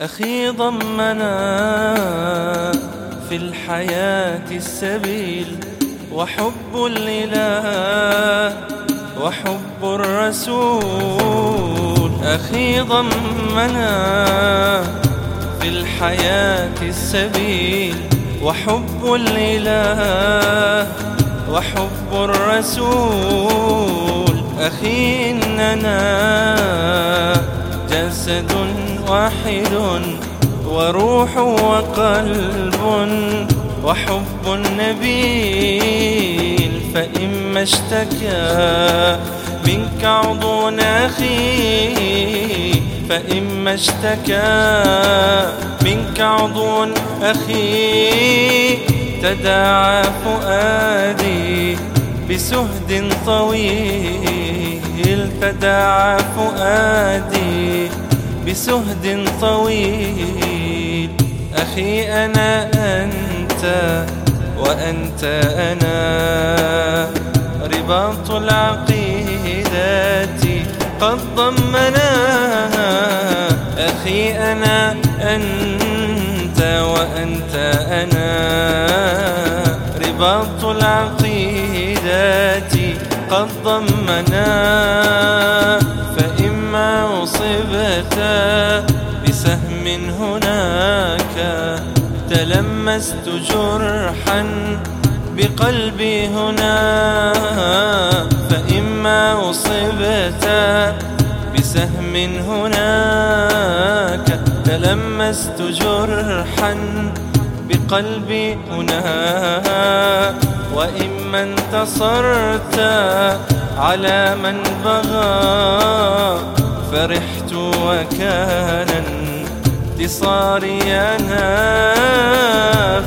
أخي ضمنا في الحياة السبيل وحب الإله وحب الرسول. أخي ضمنا في الحياة السبيل وحب الإله وحب الرسول. أخي إننا جسد واحد وروح وقلب وحب نبيل فإما اشتكى منك عضو أخي فإما اشتكى منك عضو أخي تداعى فؤادي بسهد طويل تداعى فؤادي بسهد طويل. أخي أنا أنت وأنت أنا. رباط العقيدة قد ضمنا. أخي أنا أنت وأنت أنا. رباط العقيدة قد ضمنا. أصبت بسهم هناك. تلمست جرحا بقلبي هنا. فإما أصبت بسهم هناك. تلمست جرحا بقلبي هنا. وإما انتصرت على من بغى. فرحت وكان انتصاري أنا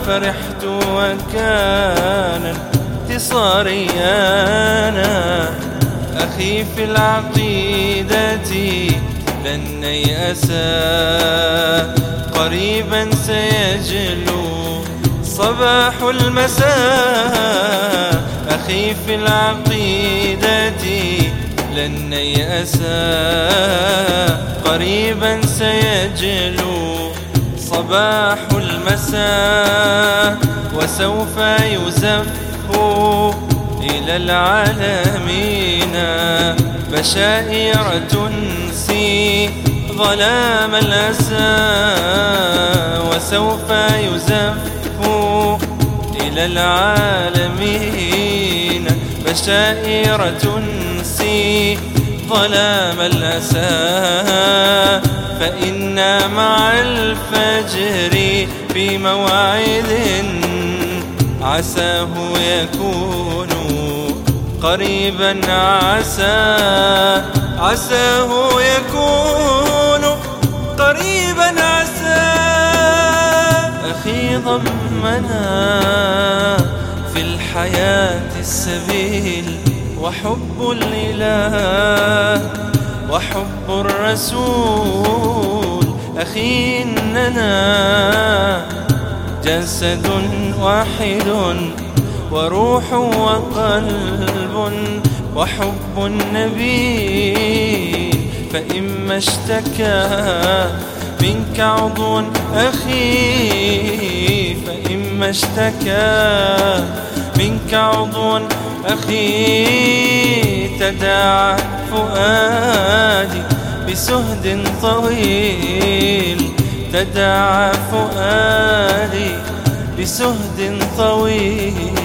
فرحت وكان انتصاري أنا أخي في العقيدة لن يأسى قريبا سيجلو صباح المساء. أخي في العقيدة لن يأسى. قريبا سيجلو صباح المساء وسوف يزف إلى العالمين. بشائر تنسي ظلام الأسى وسوف يزف إلى العالمين. بشائر تنسي ظلام الأسى فإنا مع الفجر في موعد عساه يكون قريبا عسى عساه يكون قريبا عسى. أخي ضمنا في الحياة السبيل وحب الإله وحب الرسول. أخي إننا جسد واحد وروح وقلب وحب النبي. فإما اشتكى منك عضو أخي فإما اشتكى منك عضو أخي تداعى فؤادي بسهد طويل. تداعى فؤادي بسهد طويل.